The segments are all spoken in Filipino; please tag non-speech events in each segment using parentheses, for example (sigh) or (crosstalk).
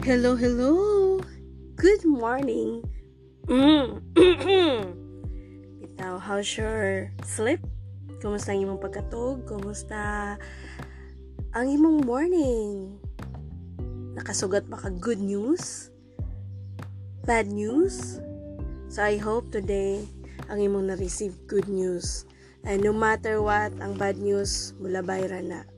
Hello, hello. Good morning. Mm. (clears throat) Bitaw, how's your sleep? Kumusta ang imong pagkatog? Kumusta ang imong morning? Nakasugat ba ka good news? Bad news? So I hope today ang imong na-receive good news. And no matter what, ang bad news, mula bayra na.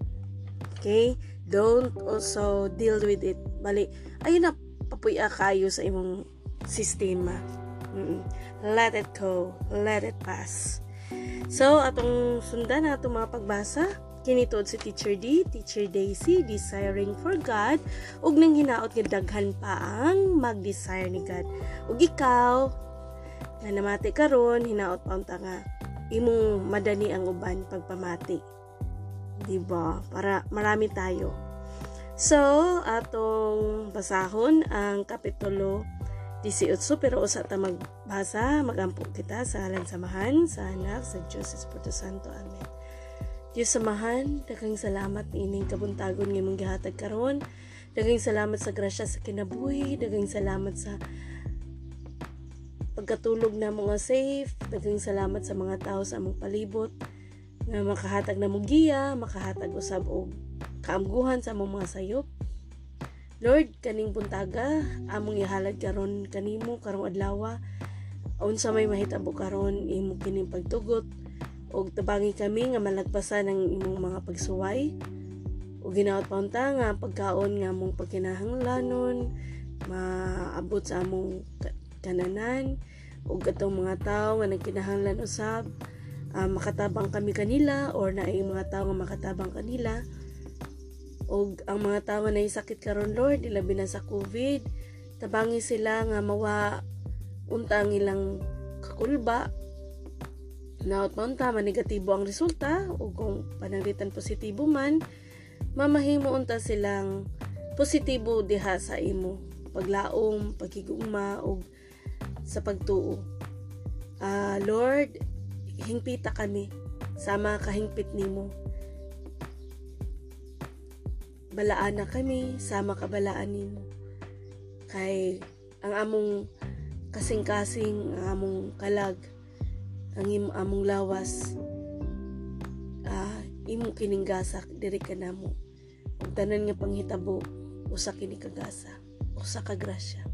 Okay? Don't also deal with it. Bali, ayun na, papuya kayo sa imong sistema. Let it go. Let it pass. So, atong sundan na atong mga pagbasa. Kinitod si Teacher D, Teacher Daisy, Desiring for God, ug nang hinaot nga daghan pa ang mag-desire ni God. Ug ikaw, nga namati karon hinaot pa unta nga imong madani ang uban pagpamati. 'Di ba? Para marami tayo. So, atong basahon ang kapitulo 18 pero usa ta magbasa, magampo kita sa halang samahan sa anak sa Diyos Espiritu Santo. Amen. Diyos samahan, daghang salamat ining kabuntagon nga imong gihatag karon. Daghang salamat sa grasya sa kinabuhi, daghang salamat sa pagkatulog na mga safe, daghang salamat sa mga tao sa among palibot nga makahatag na mong giya, makahatag usab og kaamguhan sa among mga sayop. Lord, kaning buntaga, among ihalad karon kanimo karong adlaw. Unsa may mahitabo karon imo kining pagtugot og tabangi kami nga malagpasan ang imong mga pagsuway. O ginaot pa nga pagkaon nga among pagkinahanglanon, maabot sa among kananan ug atong mga tao nga nagkinahanglan usab uh, makatabang kami kanila or na mga tao nga makatabang kanila. Og ang mga tao nga sakit karon Lord ilabi na sa COVID. Tabangi sila nga mawa unta ang ilang kakulba. Naot man tama negatibo ang resulta o kung pananglitan positibo man mamahimo unta silang positibo diha sa imo. Paglaom pagigugma og sa pagtuo. Uh, Lord, hingpita kami sama kahingpit nimo. Balaan na kami, sama kabalaan nimo. Kay ang among kasing-kasing, ang among kalag, ang im among lawas, uh, imo kininggasak diri ka namo. Ug tanan nga panghitabo usa kini kagasa, usa ka grasya.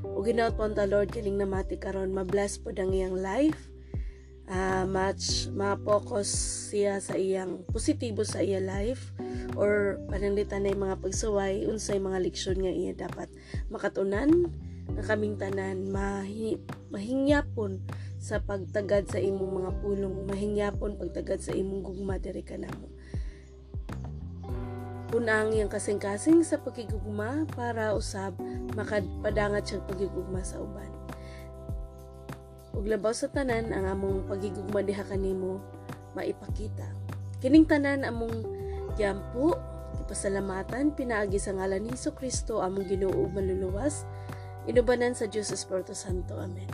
Ug ginaot po Lord kining namati karon ma-bless po ang iyang life. Uh, match ma-focus siya sa iyang positibo sa iya life or pananglitan na mga pagsuway unsay mga leksyon nga iya dapat makatunan nga kaming tanan mahi, mahingyapon sa pagtagad sa imong mga pulong mahingyapon pagtagad sa imong gugma diri kanamo Unang iyang kasing-kasing sa pagigugma para usab makadpadangat siyang pagigugma sa uban. Ug labaw sa tanan ang among pagigugma diha kanimo maipakita. Kining tanan among giampo, ipasalamatan pinaagi sa ngalan ni Hesus Kristo among Ginoo ug manluluwas inubanan sa Dios Espiritu Santo. Amen.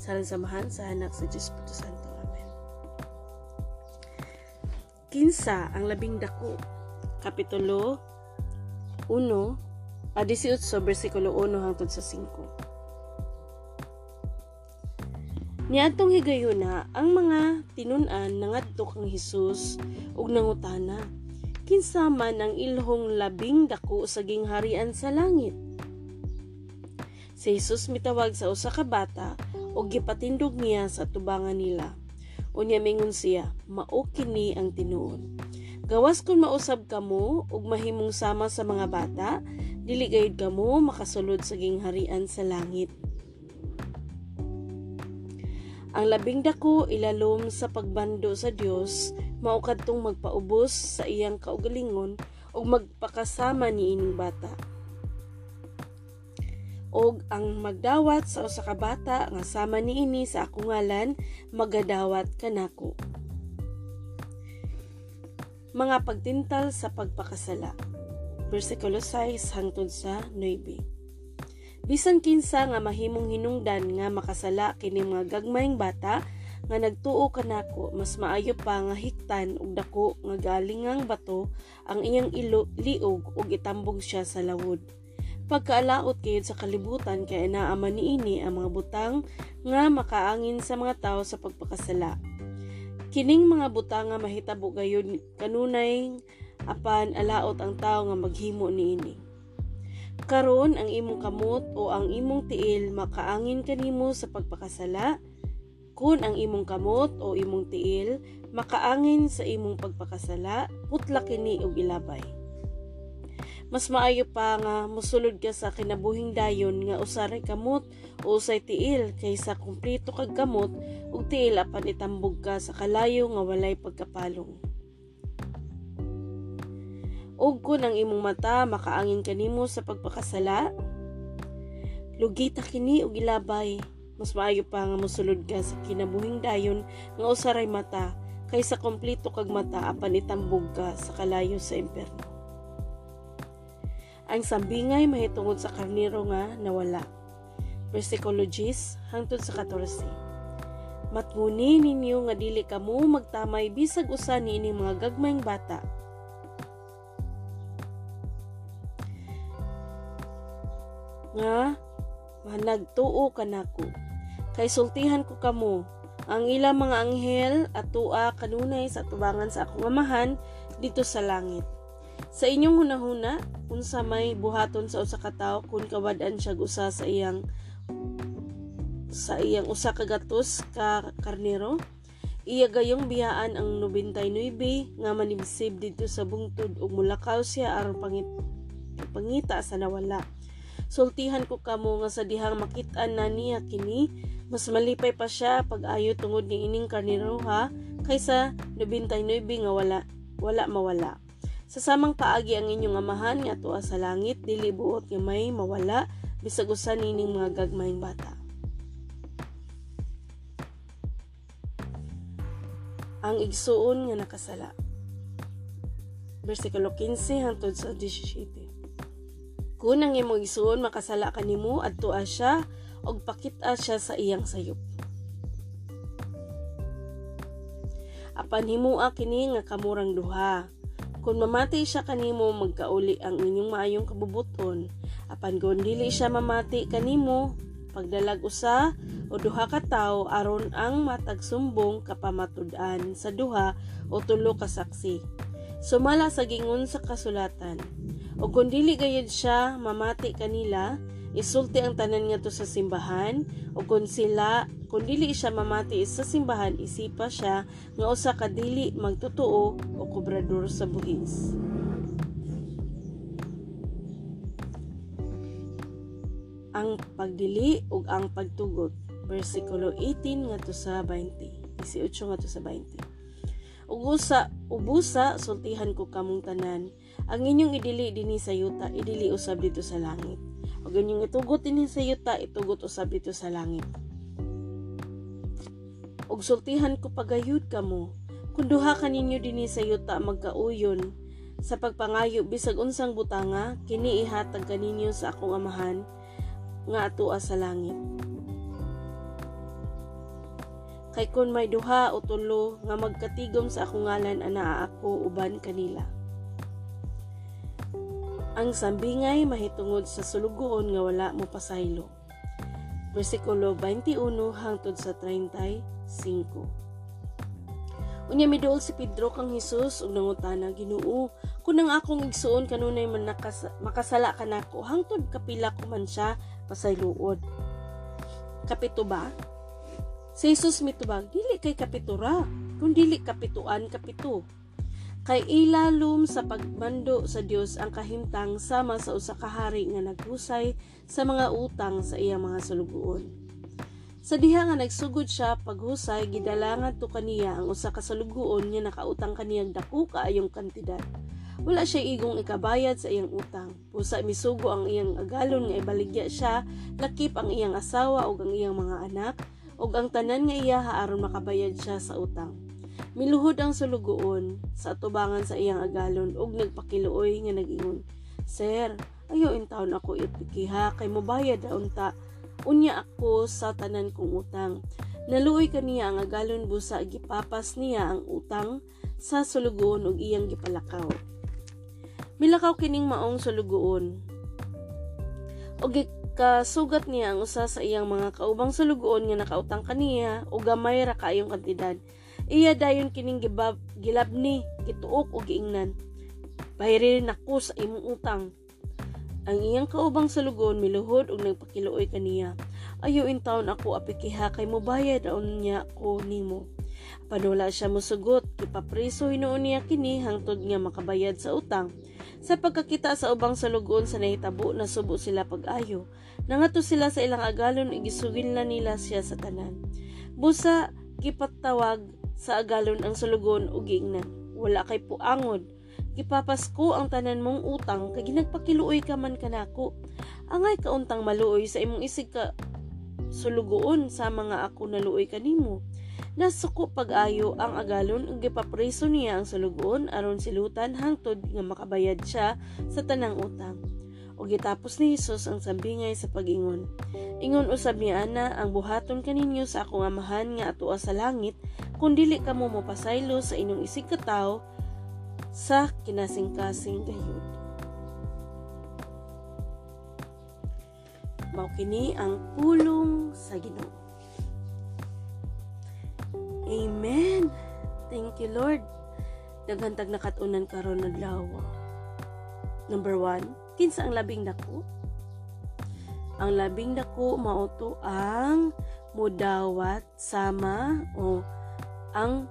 Salang samahan sa anak sa Dios Espiritu Santo. Amen. Kinsa ang labing dako Kapitulo 1, a 18, versikulo 1 hangtod sa 5. Niadtong higayuna ang mga tinunan nangadto kang Hesus ug nangutana kinsa man ang ilhong labing dako sa gingharian sa langit. Si Jesus mitawag sa usa ka bata ug gipatindog niya sa tubangan nila. Unya mingon siya, mao kini ang tinuon. Gawas kung mausab kamo ug mahimong sama sa mga bata, dili gayud kamo makasulod sa gingharian sa langit. Ang labing dako ilalom sa pagbando sa Dios mao kadtong magpaubos sa iyang kaugalingon ug magpakasama ni ining bata. Og ang magdawat sa usa ka bata nga sama niini sa akong ngalan magadawat kanako mga pagtintal sa pagpakasala. Versikulo 6 hangtod sa 9. Bisan kinsa nga mahimong hinungdan nga makasala kini mga gagmayng bata nga nagtuo kanako mas maayo pa nga hiktan og dako nga galingang bato ang iyang ilo liog ug itambong siya sa lawod. pagkaalaot kayod sa kalibutan kay naaman niini ang mga butang nga makaangin sa mga tao sa pagpakasala. Kining mga butang nga mahitabo gayud kanunay apan alaot ang tao nga maghimo niini. Karon ang imong kamot o ang imong tiil makaangin kanimo sa pagpakasala. Kun ang imong kamot o imong tiil makaangin sa imong pagpakasala. Putla kini og ilabay. Mas maayo pa nga mosulod ka sa kinabuhing dayon nga usaray kamot o usay tiil kaysa kumpleto kag kamot ug tiil apan itambog ka sa kalayo nga walay pagkapalong. Ug kun ang imong mata makaangin kanimo sa pagpakasala, lugita kini og ilabay. Mas maayo pa nga mosulod ka sa kinabuhing dayon nga usaray mata kaysa kumpleto kag mata apan itambog ka sa kalayo sa impyerno. Ang sambingay mahitungod sa karniro nga nawala. Versikulo 10 hangtod sa 14. Matnguni ninyo nga dili kamo magtamay bisag usa niining mga gagmayng bata. Nga managtuo kanako. Kay sultihan ko kamo ang ilang mga anghel at tua kanunay sa tubangan sa akong amahan dito sa langit sa inyong hunahuna, unsa may buhaton sa usa ka tawo kung kawad-an siya usa sa iyang sa iyang usa ka gatos ka karnero, iya gayong biyaan ang 99 nga manibsib dito sa bungtod ug mulakaw siya aron pangit pangita sa nawala. Sultihan ko kamo nga sa dihang makit-an na niya kini, mas malipay pa siya pag-ayo tungod ni ining karnero ha kaysa 99 nga wala wala mawala. Sa samang paagi ang inyong amahan nga tuwa sa langit, dili buot nga may mawala, bisag usa nining mga gagmayng bata. Ang igsuon nga nakasala. Versikulo 15 hangtod sa 17. Kung ang imong igsuon makasala kanimo adto siya og pakita siya sa iyang sayop. Apan himua kini nga kamurang duha kung mamati siya kanimo magkauli ang inyong maayong kabubuton, apan kung dili siya mamati kanimo, pagdalag usa o duha ka tawo aron ang matag sumbong kapamatud-an sa duha o tulo ka saksi. Sumala sa gingon sa kasulatan. O kung dili gayud siya mamati kanila, isulti ang tanan nga to sa simbahan. O kung sila kung dili siya mamati sa simbahan isipa siya nga usa ka dili magtotoo o kobrador sa buhis. Ang pagdili ug ang pagtugot. Bersikulo 18 ngadto sa 20 18 ngadto sa 20 ugusa ubusa sultihan ko kamong tanan ang inyong idili dinhi sa yuta idili usab dito sa langit o ganyang itugot din sa yuta, itugot usab dito sa langit. Og sultihan ko pagayud kamo, kung duha kaninyo dinhi sa yuta magkauyon, sa pagpangayo bisag unsang butanga, kini ihatag kaninyo sa akong amahan, nga atua sa langit. Kay kun may duha o tulo nga magkatigom sa akong ngalan ana ako uban kanila. Ang sambingay mahitungod sa sulugoon nga wala mo pasaylo. Versikulo 21 hangtod sa 35. Unya miduol si Pedro kang Hesus ug nangutana Ginoo kun ang akong igsuon kanunay man nakas- makasala kanako hangtod kapila ko man siya pasaylood. Kapito ba? Si Jesus mitubag dili kay kapitura kun dili kapituan kapito kay ilalom sa pagmando sa Dios ang kahimtang sama sa usa ka hari nga naghusay sa mga utang sa iyang mga sulugoon. Sa diha nga nagsugod siya paghusay gidalangan to kaniya ang usa ka sulugoon nga nakautang kaniyang dako kaayong kantidad. Wala siya igong ikabayad sa iyang utang. Pusa misugo ang iyang agalon nga ibaligya siya, lakip ang iyang asawa ug ang iyang mga anak, ug ang tanan nga iya aron makabayad siya sa utang. Miluhod ang sulugoon sa atubangan sa iyang agalon ug nagpakiluoy nga nagingon, Sir, ayo in taon ako ipikiha kay mobayad daon ta. Unya ako sa tanan kong utang. Naluoy kaniya ang agalon busa gipapas niya ang utang sa sulugoon ug iyang gipalakaw. Milakaw kining maong sulugoon. o gikasugat niya ang usa sa iyang mga kaubang sulugoon nga nakautang kaniya o gamay ra kaayong kantidad iya dayon kining gibab gilabni gituok o giingnan. Bayri nako sa imong utang. Ang iyang kaubang salugon miluhod og nagpakiluoy kaniya. Ayo in taon ako apikiha kay mo bayad aon niya ko nimo. Panula siya musugot, kipapriso hinuon niya kini hangtod nga makabayad sa utang. Sa pagkakita sa ubang salugon sa nahitabo na subo sila pag-ayo, nangato sila sa ilang agalon igisugin na nila siya sa tanan. Busa kipatawag sa agalon ang salugon ug giingnan. Wala kay puangod. Gipapasko ang tanan mong utang kay ginagpakiluoy ka man kanako. Angay kauntang maluoy sa imong isig ka sulugoon sa mga ako naluoy kanimo. Nasuko pag-ayo ang agalon ug gipapreso niya ang sulugon aron silutan hangtod nga makabayad siya sa tanang utang. O gitapos ni Hesus ang sambingay sa pag-ingon. Ingon usab niya ana ang buhaton kaninyo sa akong amahan nga atoa sa langit kung dili kamo mopasaylo sa inyong isig katawo sa kinasing-kasing gayud. Mao kini ang pulong sa Ginoo. Amen. Thank you, Lord. Daghantag nakatunan karon adlaw. Number one, kinsa ang labing dako? Ang labing dako mao to ang mudawat sama o ang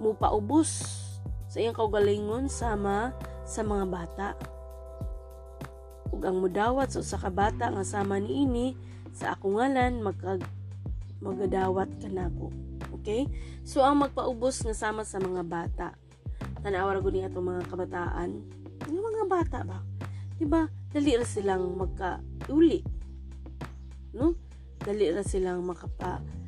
mupaubos sa iyang kaugalingon sama sa mga bata. Ug ang mudawat sa usa ka bata nga sama niini sa akong ngalan magkag magadawat kanako. Okay? So, ang magpaubos nga sama sa mga bata. Tanawar ko niya itong mga kabataan. Yung mga bata ba? Diba? Dali ra silang magka-uli. No? Dali ra silang makapa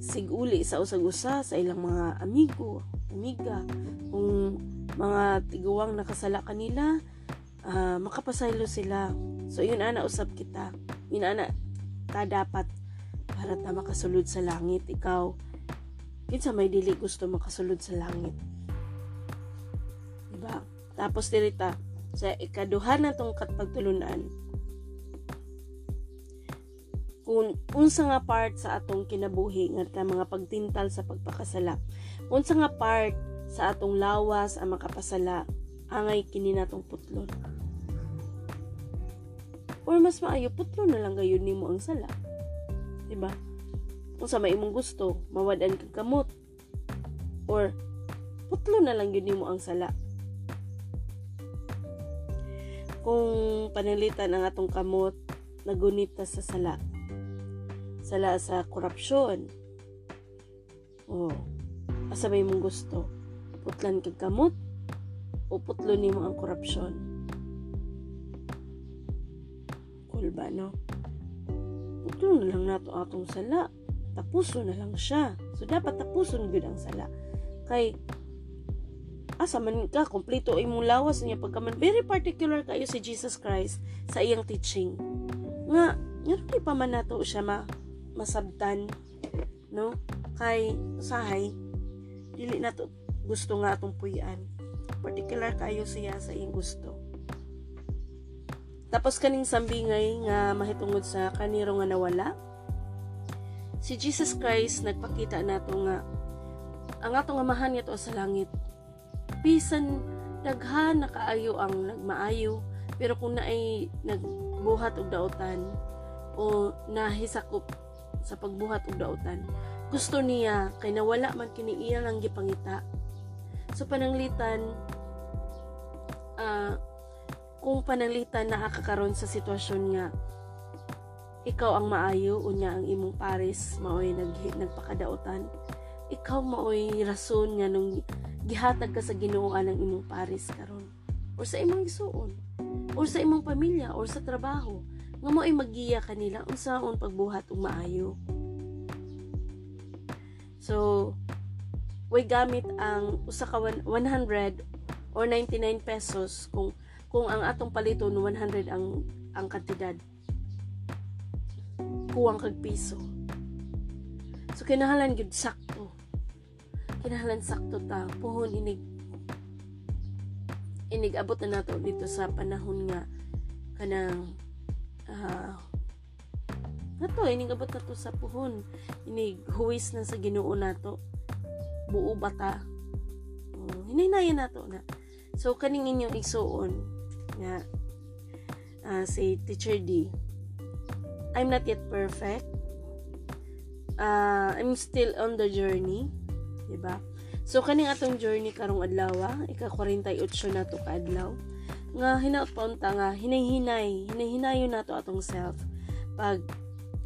siguli sa usag-usa sa ilang mga amigo, amiga. Kung mga tiguwang nakasala kanila, uh, makapasaylo sila. So, yun ana usab kita. Yun ana ta dapat para ta makasulod sa langit. Ikaw, kinsa may dili gusto makasulod sa langit diba tapos dirita sa ikaduha na tong katpagtulunan kung unsa nga part sa atong kinabuhi nga mga pagtintal sa pagpakasala unsa nga part sa atong lawas ang makapasala angay kini natong putlon or mas maayo putlon na lang gayon nimo ang sala diba kung sa may imong gusto, mawadan kag kamot. Or, putlo na lang yun mo ang sala. Kung panalitan ang atong kamot, nagunit ta sa sala. Sala sa korupsyon. O, asa may imong gusto? Putlan kag kamot? O putlo nimo ang korupsyon? Cool ba, no? Putlo na lang nato atong sala tapuson na lang siya. So, dapat tapuson gud ang sala. Kay, asa man ka, kompleto imong lawas niya pagkaman. Very particular kayo si Jesus Christ sa iyang teaching. Nga, nga pa man nato siya ma, masabtan. No? Kay, usahay, dili nato gusto nga atong puyan. Particular kayo siya sa iyang gusto. Tapos kaning sambingay nga mahitungod sa kaniro nga nawala, si Jesus Christ nagpakita nato nga ang atong amahan niya sa langit bisan daghan nakaayo ang nagmaayo pero kung naay nagbuhat og daotan o nahisakop sa pagbuhat og daotan. Gusto niya kay nawala man kini iya lang gipangita. So pananglitan uh, kung pananglitan nakakakaron sa sitwasyon nga ikaw ang maayo unya ang imong pares maoy nag nagpakadaotan. Ikaw maoy rason nga nung gihatag ka sa Ginoo ang imong pares karon. Or sa imong isuon or sa imong pamilya or sa trabaho nga mo ay magiya kanila unsaon pagbuhat og maayo so way gamit ang usa ka 100 or 99 pesos kung kung ang atong paliton 100 ang ang kantidad kuwang kag piso. So kinahanglan gid sakto. Kinahanglan sakto ta puhon inig inig abot na nato dito sa panahon nga kanang uh, nato ini gabot nato sa puhon. Ini huwis na sa Ginoo nato buo bata um, hinaynayan nato na. So kaning inyong igsuon nga uh, si teacher D. I'm not yet perfect. Uh, I'm still on the journey diba so kaning atong journey karong adlaw ika 48 na to ka adlaw nga hinaut nga hinay-hinay hinay-hinayon nato atong self pag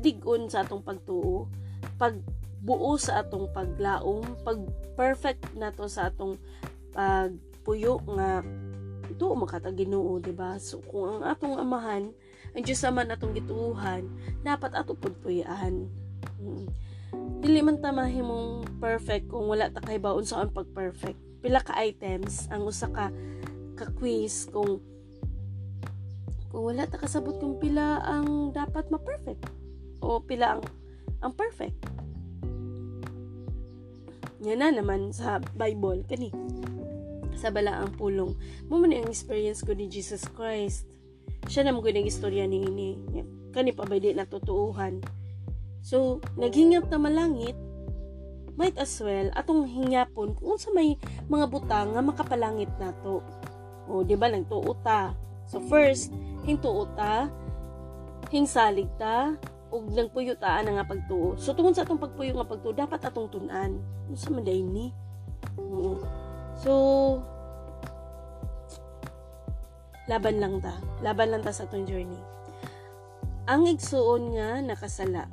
digon sa atong pagtuo, pagbuo sa atong paglaom, pag perfect nato sa atong pagpuyo nga tuo makata Ginoo, di ba? So kung ang atong amahan, ang Diyos man atong gituuhan, dapat ato pud puyaan. Hmm. Dili man ta mahimong perfect kung wala ta kay baon sa ang pag-perfect. Pila ka items ang usa ka ka quiz kung kung wala ta kasabot kung pila ang dapat ma-perfect o pila ang, ang perfect. Yan na naman sa Bible kani sa balaang pulong. Mo man ang experience ko ni Jesus Christ. Siya na ng istorya ni ini. Kani pa ba di natutuuhan. So, naghingap na malangit, might as well atong hingyapon kung sa may mga butang nga makapalangit nato. O, di ba nang tuuta. So first, hintuuta, hingsalig ta, ug nagpuyo taan nga pagtuo. So tungod sa atong pagpuyo nga pagtuo, dapat atong tun-an. Unsa man day ni? So laban lang ta. Laban lang ta sa atong journey. Ang igsuon nga nakasala.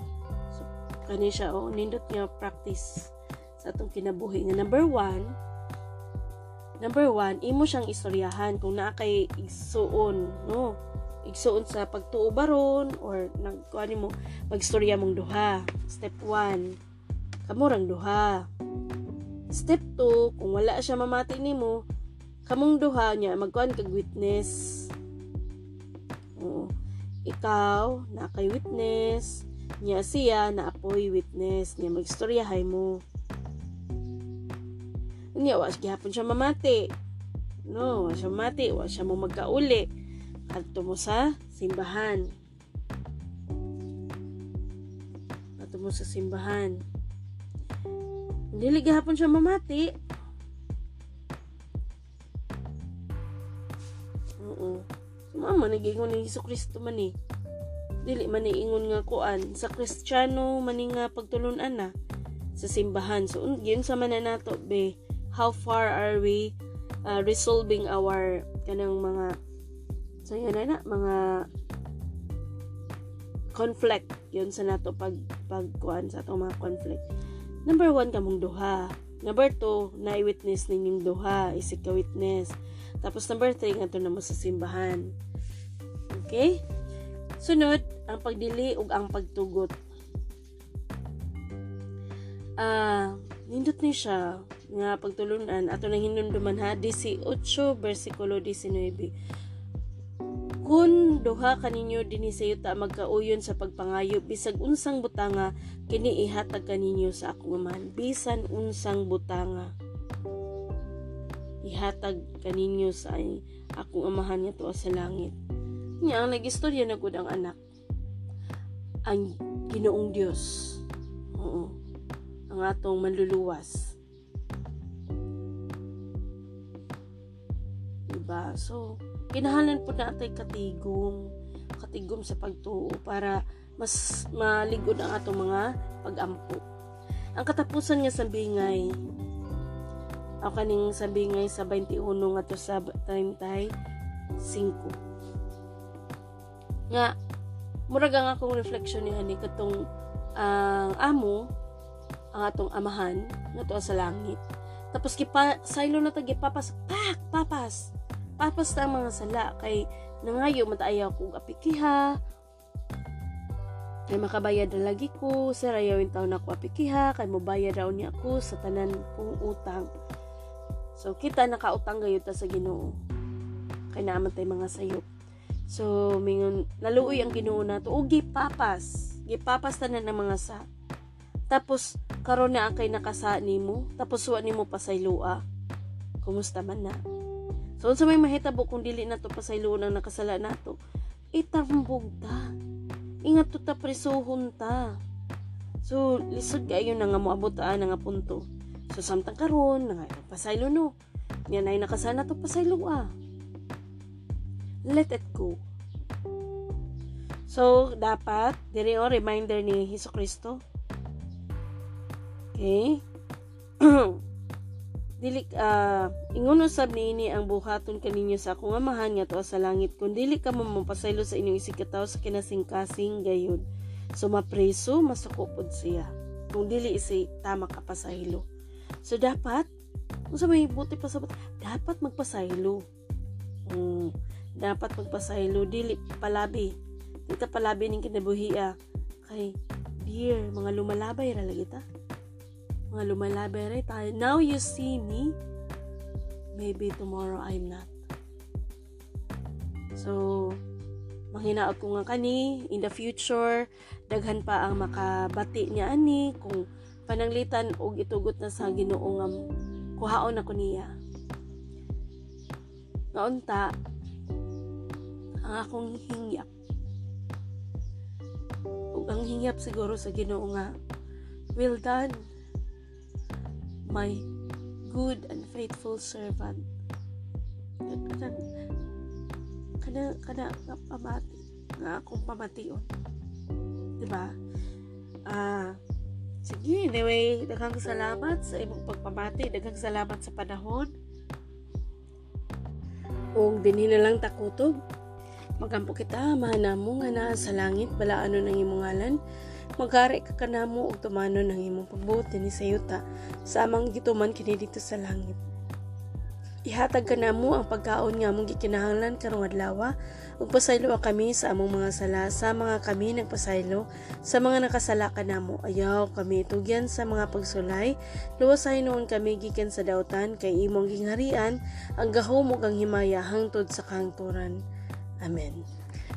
So kani siya oh, nindot nga practice sa atong kinabuhi nga number one, number one, imo siyang istoryahan kung naa kay igsuon, no? igsuon sa pagtuo baron or nagkuani mo magstorya mong duha. Step 1 kamurang duha. Step 2 kung wala siya mamati nimo kamong duha niya magkuan kag witness. Oo ikaw na kay witness. Niya siya na apoy witness. Niya magstoryahay mo niya wa gihapon siya mamati no wa siya mamati wa siya mo magkauli. Adto mo sa simbahan. Adto mo sa simbahan. Dili gahapon siya mamati oo. Mama nagingon ni Hesus Kristo man eh. Dili man ingon nga kuan sa Kristiyano man nga pagtulunan na sa simbahan. So yun sa man nato be how far are we uh, resolving our kanang mga So, na na, mga conflict. Yun sa nato pag, pagkuhan sa ato mga conflict. Number one, kamong duha. Number two, na-witness ninyong duha. Isik ka witness. Tapos number three, nga na mo sa simbahan. Okay? Sunod, ang pagdili ug ang pagtugot. Ah, uh, nindot ni siya nga pagtulunan ato nang hinunduman ha? 18 bersikulo 19 kun duha kaninyo dinhi sa yuta magkauyon sa pagpangayo bisag unsang butanga kini ihatag kaninyo sa akong amahan bisan unsang butanga ihatag kaninyo sa akong amahan nga tuwa sa langit. Nya ang nagistorya na ang anak ang Ginoong Dios oo. Ang atong manluluwas diba so Kinahanglan po natay katigom, katigom sa pagtuo para mas maligod ang atong mga pagampo. Ang katapusan nga sa bingay, ako kaning sa bingay sa 21 nga to sa 35. Nga, murag ang akong reflection ni hani katong ang uh, amo ang atong amahan nga to sa langit. Tapos kipa saylo na tagi papas pak papas papas ang mga sala. Kay nangayo mataayaw kong apikiha. Kay makabayad na lagi ko. Sa rayawin taon na ko apikiha. Kay mobayad raw niya ako sa tanan kong utang. So kita nakautang gayo ta sa Ginoo. Kay naaman tay mga sayop so mingon naluoy ang Ginoo nato. Og gipapas. Gipapas tanan ng mga sa. Tapos karon na kay nakasa nimo. Tapos wa nimo pasaylua kumusta man na So, sa may mahitabo kung dili na to pasaylo nang nakasala nato, itambog ta. Ingat to ta presohon ta. So, lisod kayo na nga moabot ta nga punto. So, samtang karon nga pasaylo no. Yan ay nakasana to pasaylo ah. Let it go. So, dapat, diri o reminder ni Hesus Kristo. Okay? (clears throat) dili uh, ingon usab niini ang buhaton kaninyo sa akong amahan nga tuwa sa langit. Kun dili ka mo mapasaylo sa inyong isigkataw sa kinasing-kasing gayud. So mapreso masukupod siya. Kung dili isi tama ka pasaylo. So dapat kung sa may buti pa dapat magpasaylo. Um, dapat magpasaylo. Dili palabi. Dili ka palabi ning kinabuhi kay dear mga lumalabay ra lagi ta mga lumalabere tayo. Now you see me, maybe tomorrow I'm not. So, manghinaot ko nga kani, in the future, daghan pa ang makabati niya ani, kung pananglitan og itugot na sa ginoo nga kuhaon ako niya. Naunta, ang akong hingyap. Ug ang hingyap siguro sa ginoo nga, well done, my good and faithful servant. Kada, kada, kada nga pamati, nga akong pamation. Diba? Ah, uh, sige, anyway, daghang salamat sa imong pagpamati, daghang salamat sa panahon. Ug dinhi na lang takutog. Magampo kita, mahana mo nga na sa langit, bala ano nang imong ngalan magari ka kanamo og tumano ng imong pabuti ni sayuta sa amang gituman kini dito sa langit. Ihatag ka namo ang pagkaon nga mong gikinahanglan karong adlaw ug pasaylo kami sa among mga sala. Sa mga kami nagpasaylo sa mga nakasala ka namo ayaw kami tugyan sa mga pagsulay. Luwasay noon kami gikan sa dautan kay imong gingharian. Ang gahom ug ang himaya hangtod sa kahangturan. Amen.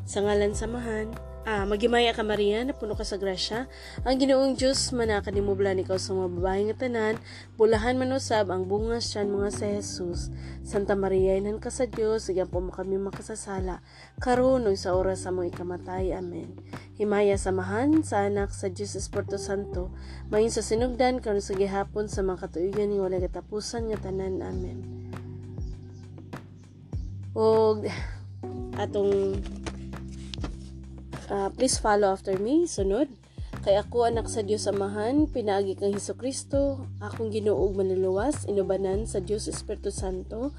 Sa ngalan samahan Ah, magimaya ka Maria, na puno ka sa grasya. Ang ginoong Diyos, manakanimublan ikaw sa mga babae nga tanan, bulahan manusab ang bunga siyan mga sa Jesus. Santa Maria, inan ka sa Diyos, sigan po kami makasasala. Karon sa oras sa mga ikamatay. Amen. Himaya samahan sa anak sa Diyos Espiritu Santo, mayin sa sinugdan, karon sa gihapon sa mga katuigan ni wala katapusan nga tanan. Amen. O atong Uh, please follow after me. Sunod. Kay ako anak sa Dios Amahan, pinaagi kang Hesus Kristo, akong Ginoo manluluwas, inubanan sa Dios Espiritu Santo.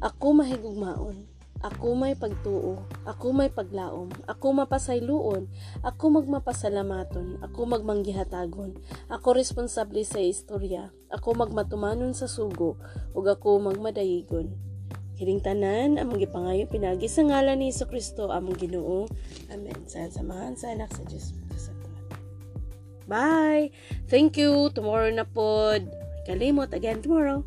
Ako mahigugmaon. Ako may pagtuo, ako may paglaom, ako mapasayloon, ako magmapasalamaton, ako magmanggihatagon, ako responsable sa istorya, ako magmatumanon sa sugo, ug ako magmadayigon. Hiring tanan, among gipangayo pinagi sa ngalan ni Hesus Kristo among Ginoo. Amen. Sa samahan sa anak sa Dios. Bye. Thank you. Tomorrow na pod. Kalimot again tomorrow.